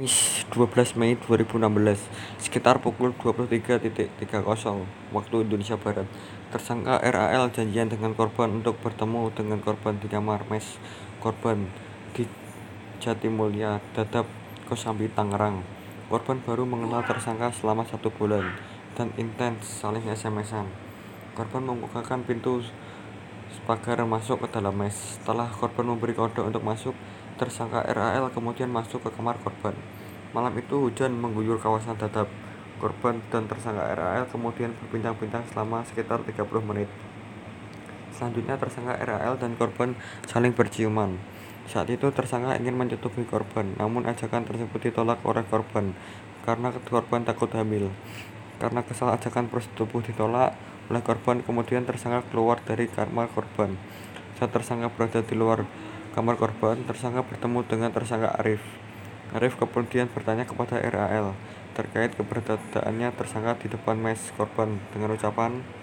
Kamis 12 Mei 2016 sekitar pukul 23.30 waktu Indonesia Barat. Tersangka RAL janjian dengan korban untuk bertemu dengan korban di kamar mes korban di Jatimulya Dadap Kosambi Tangerang. Korban baru mengenal tersangka selama satu bulan dan intens saling SMS-an korban membukakan pintu pagar masuk ke dalam mes. Setelah korban memberi kode untuk masuk tersangka RAL kemudian masuk ke kamar korban. Malam itu hujan mengguyur kawasan Dadap korban dan tersangka RAL kemudian berbincang-bincang selama sekitar 30 menit. Selanjutnya tersangka RAL dan korban saling berciuman. Saat itu tersangka ingin menyetubuhi korban namun ajakan tersebut ditolak oleh korban karena korban takut hamil karena kesal ajakan bersetubuh ditolak oleh korban kemudian tersangka keluar dari kamar korban. Saat tersangka berada di luar kamar korban tersangka bertemu dengan tersangka Arif. Arif kemudian bertanya kepada RAL terkait keberadaannya tersangka di depan mes korban dengan ucapan